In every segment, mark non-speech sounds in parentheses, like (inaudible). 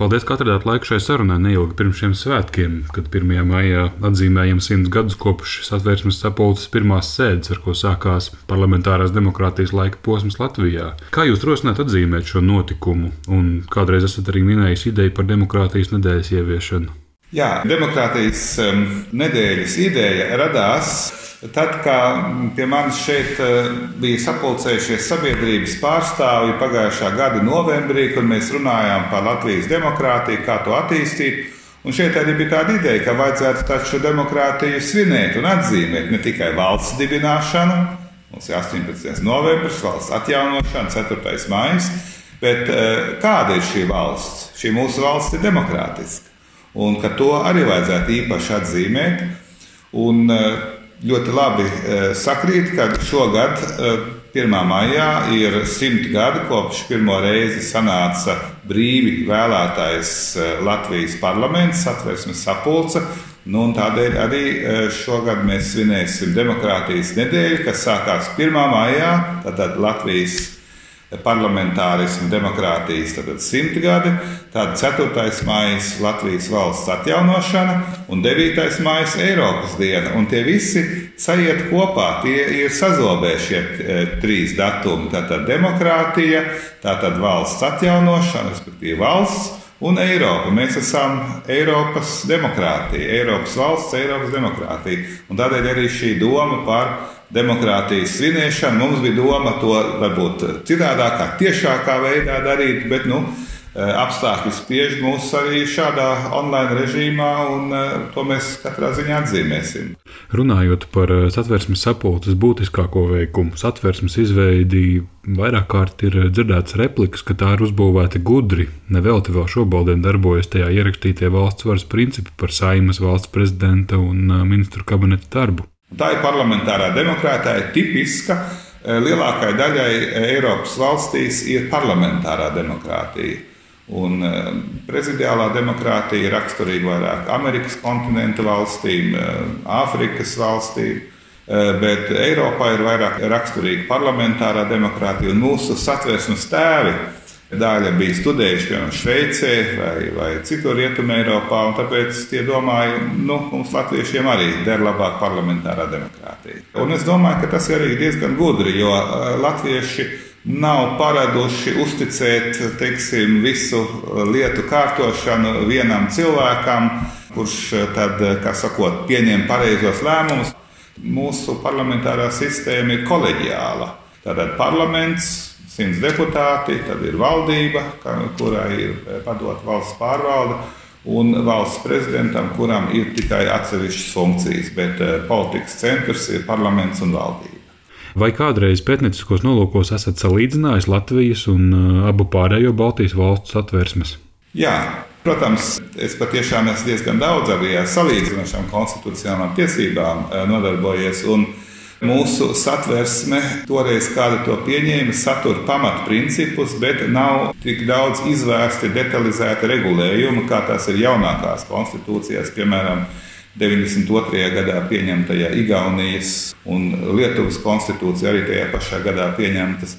Paldies, ka atradāt laiku šai sarunai neilgi pirms šiem svētkiem, kad 1. maijā atzīmējam simts gadus kopš satversmes sapulces pirmās sēdes, ar ko sākās parlamentārās demokrātijas laika posms Latvijā. Kā jūs rosināt atzīmēt šo notikumu, un kādreiz esat arī minējis ideju par demokrātijas nedēļas ieviešanu? Jā, demokrātijas um, nedēļas ideja radās Tad, kad pie manis šeit eh, bija sapulcējušies sabiedrības pārstāvji pagājušā gada novembrī, kad mēs runājām par Latvijas demokrātiju, kā to attīstīt, un šeit arī bija tāda ideja, ka vajadzētu taču demokrātiju svinēt un atzīmēt ne tikai valsts dibināšanu, mums ir 18. novembris, valsts atjaunošana, 4. maija, bet eh, kāda ir šī valsts? Šī mūsu valsts ir demokrātiska, un to arī vajadzētu īpaši atzīmēt. Un, uh, ļoti labi e, sakrīt, ka šogad, 1. E, maijā, ir simt gadi kopš pirmo reizi sanāca brīvi vēlētais e, Latvijas parlaments, satversmes sapulce. Nu, tādēļ arī šogad mēs svinēsim demokrātijas nedēļu, kas sākās 1. maijā, tātad Latvijas parlamentārismu, demokrātijas simti gadi, tad 4. maija Latvijas valsts atjaunošana un 9. maija Eiropas diena. Un tie visi sajiet kopā, tie ir sazobē šie e, trīs datumi. Tātad demokrātija, tātad valsts atjaunošana, respektīvi valsts. Un Eiropa. Mēs esam Eiropas demokrātija, Eiropas valsts, Eiropas demokrātija. Un tādēļ arī šī doma par demokrātijas svinēšanu. Mums bija doma to varbūt citādākā, tiešākā veidā darīt, bet nu, eh, apstākļi spiež mūs arī šādā online režīmā, un eh, to mēs katrā ziņā atzīmēsim. Runājot par eh, satversmes sapulces būtiskāko veikumu, satversmes izveidi vairāk kārt ir dzirdēts replikas, ka tā ir uzbūvēta gudri. Nevelti vēl šobrīd darbojas tajā ierakstītie valsts varas principi par saimas valsts prezidenta un ministru kabineta darbu. Tā ir parlamentārā demokrātija, tipiska. Eh, lielākajai daļai Eiropas valstīs ir parlamentārā demokrātija. Un eh, prezidiālā demokrātija ir raksturīga vairāk Amerikas kontinentu valstīm, eh, Āfrikas valstīm. Bet Eiropā ir vairāk raksturīga parlamentārā demokrātija un mūsu satversmes tēvi Daļa bija studējuši piemēram Šveicē vai, vai citur Rietumē Eiropā, un tāpēc tie domāja, nu, mums latviešiem arī der labāk parlamentārā demokrātija. Un es domāju, ka tas ir arī diezgan gudri, jo eh, latvieši nav paraduši uzticēt teiksim, visu lietu kārtošanu vienam cilvēkam, kurš eh, tad, eh, kā sakot, pieņem pareizos lēmumus. Mūsu parlamentārā sistēma ir koleģiāla. Tātad parlaments simts deputāti, tad ir valdība, kurai ir eh, padota valsts pārvalde, un valsts prezidentam, kuram ir tikai atsevišķas funkcijas, bet eh, politikas centrs ir parlaments un valdība. Vai kādreiz pētnieciskos nolūkos esat salīdzinājis Latvijas un eh, abu pārējo Baltijas valstu satversmes? Jā, protams, es patiešām esmu diezgan daudz arī ar salīdzinošām konstitucionālām tiesībām nodarbojies. Un, uh, Mūsu satversme, toreiz kāda to pieņēma, satura pamatprincipus, bet nav tik daudz izvērsti detalizēti regulējumi, kā tas ir jaunākās konstitūcijās, piemēram, 92. gadā pieņemtajā Igaunijas un Lietuvas konstitūcijā, arī tajā pašā gadā pieņemtas.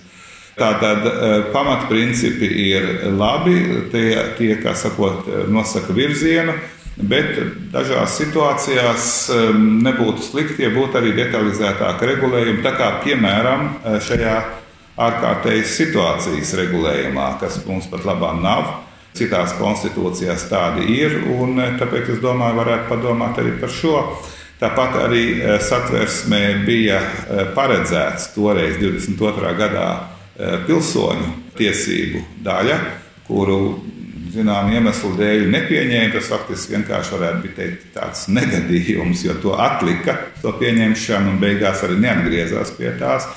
Tātad eh, pamatprincipi ir labi, tie, tie kā sakot, nosaka virzienu. Bet dažās situācijās um, nebūtu slikti, ja būtu arī detalizētāka regulējuma, tā kā piemēram uh, šajā ārkārtējas situācijas regulējumā, kas mums pat labāk nav. Citās konstitūcijās tādi ir, un uh, tāpēc es domāju, varētu padomāt arī par šo. Tāpat arī uh, satversmē bija paredzēts toreiz 22. gadā pilsoņu tiesību daļa, kuru zinām iemeslu dēļ nepieņēma. Tas faktiski vienkārši varētu teikt, tāds negadījums, jo to atlika, to pieņemšanu, un beigās arī neatgriezās pie tās.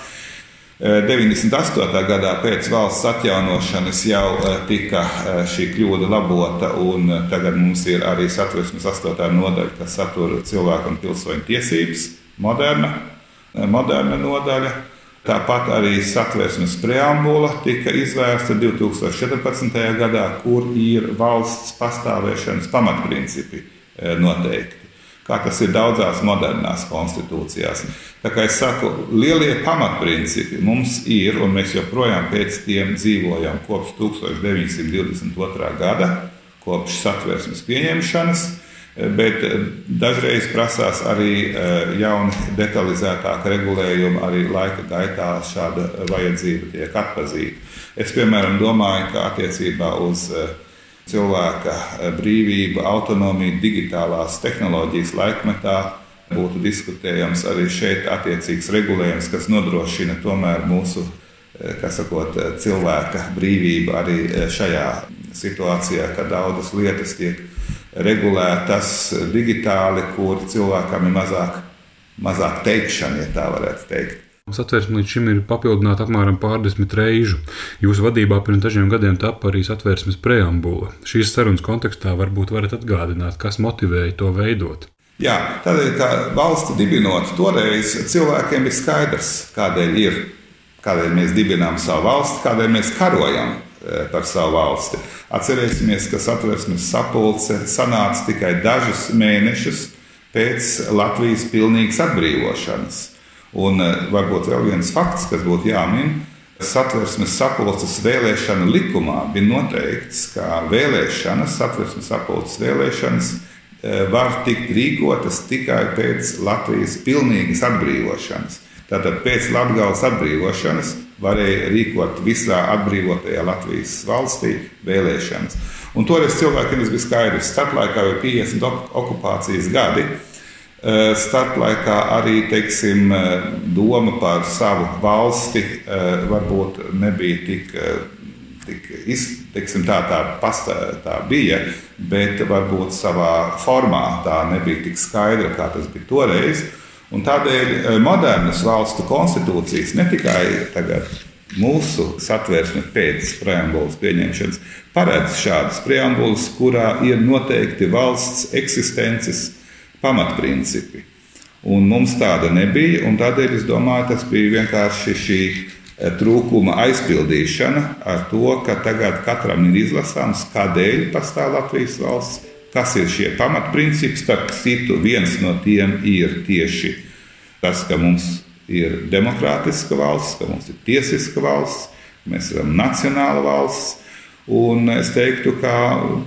98. E, gadā pēc valsts atjaunošanas jau e, tika e, šī kļūda labota, un tagad mums ir arī satversmes 8. nodaļa, kas satura cilvēku un pilsoņu tiesības, moderna, moderna nodaļa. Tāpat arī satversmes preambula tika izvērsta 2014. gadā, kur ir valsts pastāvēšanas pamatprincipi e, noteikti. Kā tas ir daudzās modernās konstitūcijās. Tā kā es saku, lielie pamatprincipi mums ir, un mēs joprojām pēc tiem dzīvojam kopš 1922. gada, kopš satversmes pieņemšanas. Bet dažreiz prasās arī jauni, detalizētāki regulējumi, arī laika gaitā šāda vajadzība tiek atpazīta. Es, piemēram, domāju, ka attiecībā uz cilvēka brīvību, autonomiju, digitālās tehnoloģijas laikmetā būtu diskutējams arī šeit attiecīgs regulējums, kas nodrošina tomēr mūsu sakot, cilvēka brīvību arī šajā situācijā, kad daudzas lietas tiek regulētas digitāli, kur cilvēkam ir mazāk, mazāk teikšana, ja tā varētu teikt. Satversme līdz šim ir papildināta apmēram pārdesmit reižu. Jūsu vadībā pirms dažiem gadiem tapa arī satversmes preambula. Šīs sarunas kontekstā varbūt varat atgādināt, kas motivēja to veidot. Jā, tādēļ, ka valsti dibinot, toreiz cilvēkiem ir skaidrs, kādēļ ir, kādēļ mēs dibinām savu valsti, kādēļ mēs karojam eh, par savu valsti. Atcerēsimies, ka satversmes sapulce sanāca tikai dažus mēnešus pēc Latvijas pilnīgas atbrīvošanas. Un eh, varbūt vēl viens fakts, kas būtu jāmin. Satversmes sapulces vēlēšana likumā bija noteikts, ka vēlēšanas, satversmes sapulces vēlēšanas eh, var tikt rīkotas tikai pēc Latvijas pilnīgas atbrīvošanas. Tātad pēc Latvijas atbrīvošanas varēja rīkot visā atbrīvotajā Latvijas valstī vēlēšanas. Un toreiz cilvēkiem tas bija skaidrs. Starplaikā jau 50 okupācijas gadi. Eh, starplaikā arī teiksim, eh, doma par savu valsti eh, varbūt nebija tik, tik teiksim, tā, tā, pastā, tā bija, bet varbūt savā formā tā nebija tik skaidra, kā tas bija toreiz. Un tādēļ eh, modernas valstu konstitūcijas ne tikai tagad mūsu satversme pēc preambulas pieņemšanas paredz šādas preambulas, kurā ir noteikti valsts eksistences pamatprincipi. Un mums tāda nebija, un tādēļ es domāju, tas bija vienkārši šī eh, trūkuma aizpildīšana ar to, ka tagad katram ir izlasāms, kādēļ pastāv Latvijas valsts, kas ir šie pamatprincipi. Starp citu, viens no tiem ir tieši tas, ka mums ir demokrātiska valsts, ka mums ir tiesiska valsts, mēs esam nacionāla valsts. Un es teiktu, ka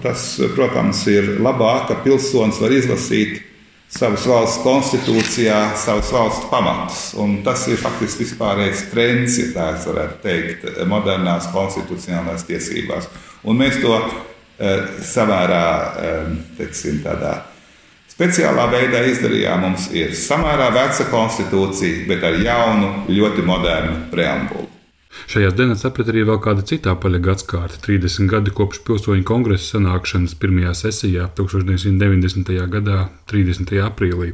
tas, protams, ir labāk, ka pilsonis var izlasīt savas valsts konstitūcijā, savas valsts pamatus. Un tas ir faktiski vispārējais trends, ja tā varētu teikt, modernās konstitucionālās tiesībās. Un mēs to samērā, eh, teiksim, tādā Speciālā veidā izdarījām, mums ir samērā veca konstitūcija, bet ar jaunu, ļoti modernu preambulu. Šajās dienās aprit arī vēl kāda cita apaļa gadsimta - 30 gadi kopš pilsoņu kongresa sanākšanas pirmajā sesijā 1990. gadā, 30. aprīlī.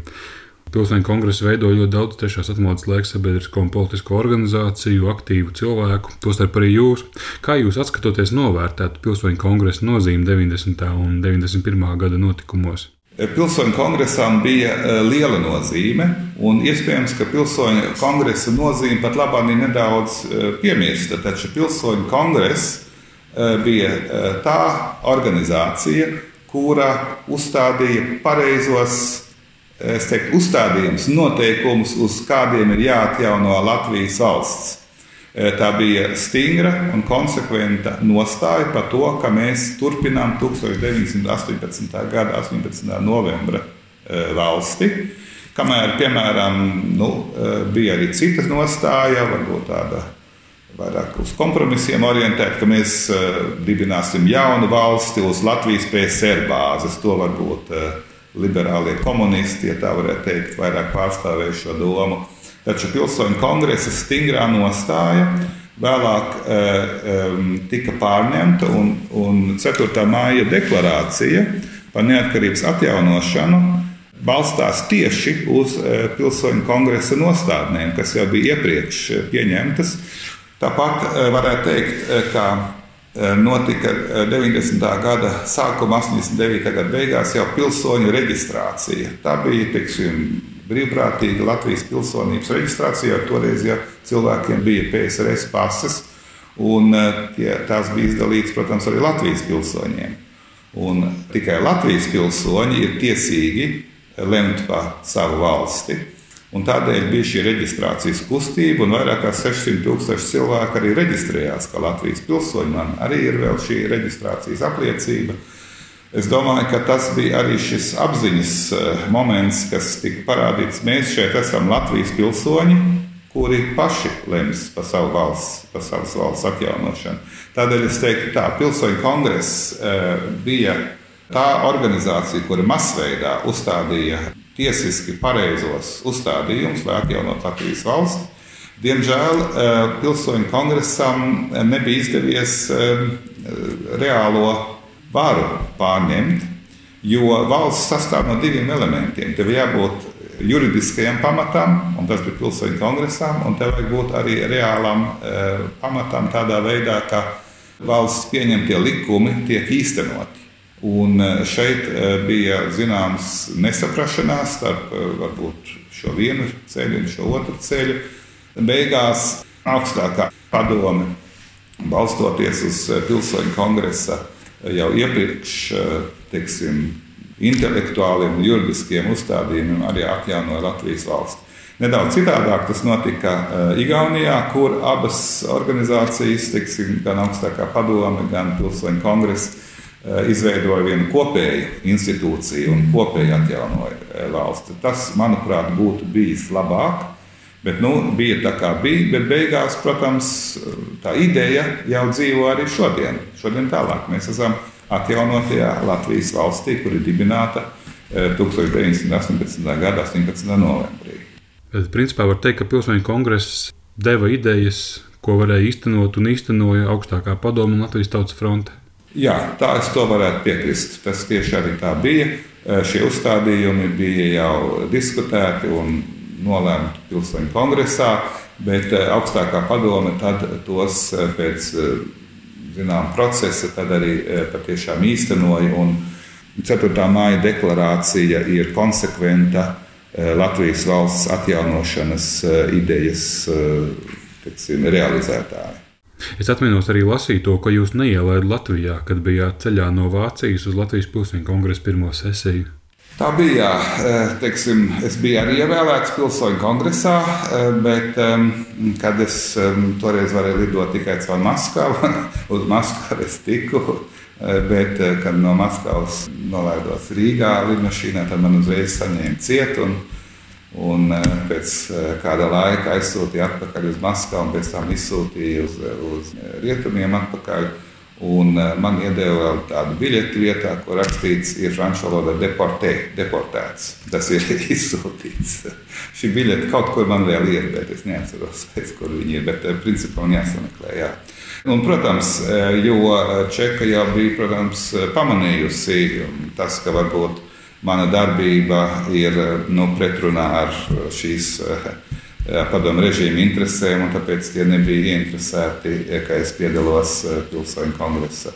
Pilsoņu kongresu veido ļoti daudz tiešās atmodas laika sabiedrisko un politisko organizāciju, aktīvu cilvēku, tostarp arī jūs. Kā jūs atskatoties novērtētu pilsoņu kongresa nozīmi 90. un 91. gada notikumos? Pilsoņu kongresām bija e, liela nozīme, un iespējams, ka pilsoņu kongresa nozīme pat labāk ir nedaudz e, piemirsta. Taču pilsoņu kongress e, bija tā organizācija, kura uzstādīja pareizos teiktu, uzstādījumus, noteikumus, uz kādiem ir jāatjauno Latvijas valsts. Eh, tā bija stingra un konsekventa nostāja par to, ka mēs turpinām 1918. gada 18. novembra eh, valsti. Kamēr, piemēram, nu, eh, bija arī cita nostāja, varbūt tāda vairāk uz kompromisiem orientēta, ka mēs dibināsim jaunu valsti uz Latvijas PSR bāzes. To varbūt liberālie komunisti, ja tā varētu teikt, vairāk pārstāvēja šo domu. Taču pilsoņu kongresa stingrā nostāja vēlāk e, tika pārņemta un, un 4. māja deklarācija par neatkarības atjaunošanu balstās tieši uz e, pilsoņu kongresa nostādnēm, kas jau bija iepriekš pieņemtas. Tāpat varētu teikt, ka notika 90. gada sākuma, 89. gada beigās jau pilsoņu reģistrācija. Tā bija, teiksim, brīvprātīga Latvijas pilsonības reģistrācija, jo toreiz ja cilvēkiem bija PSRS pases, un eh, tie, tās bija izdalītas, protams, arī Latvijas pilsoņiem. Un tikai Latvijas pilsoņi ir tiesīgi lemt par savu valsti. Un tādēļ bija šī reģistrācijas kustība, un vairāk kā 600 tūkstoši cilvēku arī reģistrējās kā Latvijas pilsoņi. Man arī ir vēl šī reģistrācijas apliecība. Es domāju, ka tas bija arī šis apziņas moments, kas tika parādīts. Mēs šeit esam Latvijas pilsoņi, kuri paši lems par savu valsts, par savas valsts atjaunošanu. Tādēļ es teiktu, ka Pilsoņu kongress bija tā organizācija, kura masveidā uzstādīja tiesiski pareizos uzstādījumus, lai atjaunotu Latvijas valsti. Diemžēl Pilsoņu kongresam nebija izdevies reālo varu pārņemt, jo valsts sastāv no diviem elementiem. Tev jābūt juridiskajam pamatam, un tas bija pilsoņu kongresām, un te vajag būt arī reālam pamatam tādā veidā, ka valsts pieņemtie likumi tiek īstenoti. Un e, šeit e, bija zināms nesaprašanās starp varbūt šo vienu ceļu un šo otru ceļu. Beigās augstākā padome, balstoties uz pilsoņu kongresa jau iepriekš, teiksim, intelektuāliem un juridiskiem uzstādījumiem arī atjaunoja Latvijas valsti. Nedaudz citādāk tas notika Igaunijā, kur abas organizācijas, tiksim, gan augstākā padome, gan pilsoņu kongress, uh, izveidoja vienu kopēju institūciju un kopēji atjaunoja uh, valsti. Tas, manuprāt, būtu bijis labāk. Bet, nu, bija tā, kā bija, bet beigās, protams, tā ideja jau dzīvo arī šodien. Šodien tālāk mēs esam atjaunotajā Latvijas valstī, kur ir dibināta 1918. Eh, gada 18. novembrī. Bet, principā, var teikt, ka Pilsoņu kongress deva idejas, ko varēja īstenot un īstenoja augstākā padoma Latvijas Tautas fronte. Jā, tā es to varētu piekrist. Tas tieši arī tā bija. Šie uzstādījumi bija jau diskutēti un nolēmti Pilsoņu kongresā, bet augstākā padome tos pēc zinām, procesa, tad arī patiešām īstenoja. Un 4. māja deklarācija ir konsekventa Latvijas valsts atjaunošanas idejas teksim, realizētāja. Es atceros arī lasīju to, ko jūs neielaidat Latvijā, kad bijāt ceļā no Vācijas uz Latvijas pilsēņu kongresa pirmo sesiju. Tā bija. Teiksim, es biju arī ievēlēts pilsoņu kongresā, bet, kad es toreiz varēju lidot tikai caur Maskavu, (laughs) uz Maskavu es tiku. Bet, kad no Maskavas nolaidos Rīgā lidmašīnā, tad man uzreiz saņēma cietu. Un, un pēc kāda laika aizsūtīja atpakaļ uz Maskavu, un pēc tam izsūtīja uz, uz rietumiem atpakaļ. Un eh, man iedeva vēl tādu biļeti vietā, kur rakstīts, ir franču valodā deportē, deportēts. Tas ir (laughs) izsūtīts. Šī biļete kaut kur man vēl ir, bet es neatceros, (laughs) kur viņi ir. Bet eh, principā man jāsameklē. Jā. Un, protams, eh, jo Čeka jau bija protams, pamanījusi tas, ka varbūt mana darbība ir nu, pretrunā ar šīs padomu režīmu interesēm, un tāpēc tie nebija ieinteresēti, ka es piedalos pilsoņu kongresā.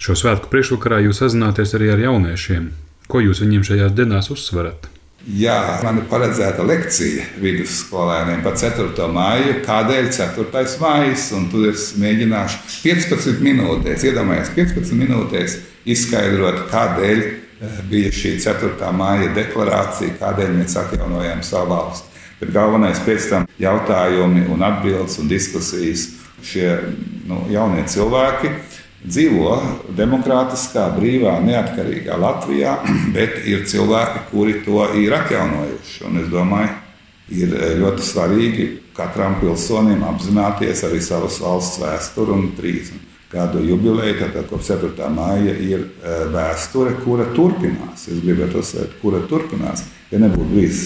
Šo svētku priekšvakarā jūs sazināties arī ar jauniešiem. Ko jūs viņiem šajās dienās uzsverat? Jā, man ir paredzēta lekcija vidusskolēniem par 4. māju. Kādēļ 4. mājas? Tur es mēģināšu 15 minūtēs, iedomājieties, 15 minūtēs izskaidrot, kādēļ bija šī 4. māja deklarācija, kādēļ mēs atjaunojam savu valsti. Bet galvenais pēc tam jautājumi un atbildes un diskusijas. Šie nu, jaunie cilvēki dzīvo demokrātiskā, brīvā, neatkarīgā Latvijā, (clears throat) bet ir cilvēki, kuri to ir atjaunojuši. Un es domāju, ir ļoti svarīgi katram pilsonim apzināties arī savas valsts vēsturi un trīsni. Kādu jubileju, tātad kopš 4. māja ir e, vēsture, kura turpinās. Es gribētu uzsvērt, kura turpinās. Ja nebūtu bijis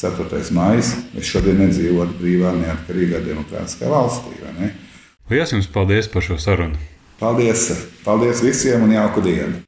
4. maija, mēs šodien nedzīvotu brīvā, neatkarīgā, demokrātiskā valstī. Lielas jums paldies par šo sarunu! Paldies! Paldies visiem un jauku dienu!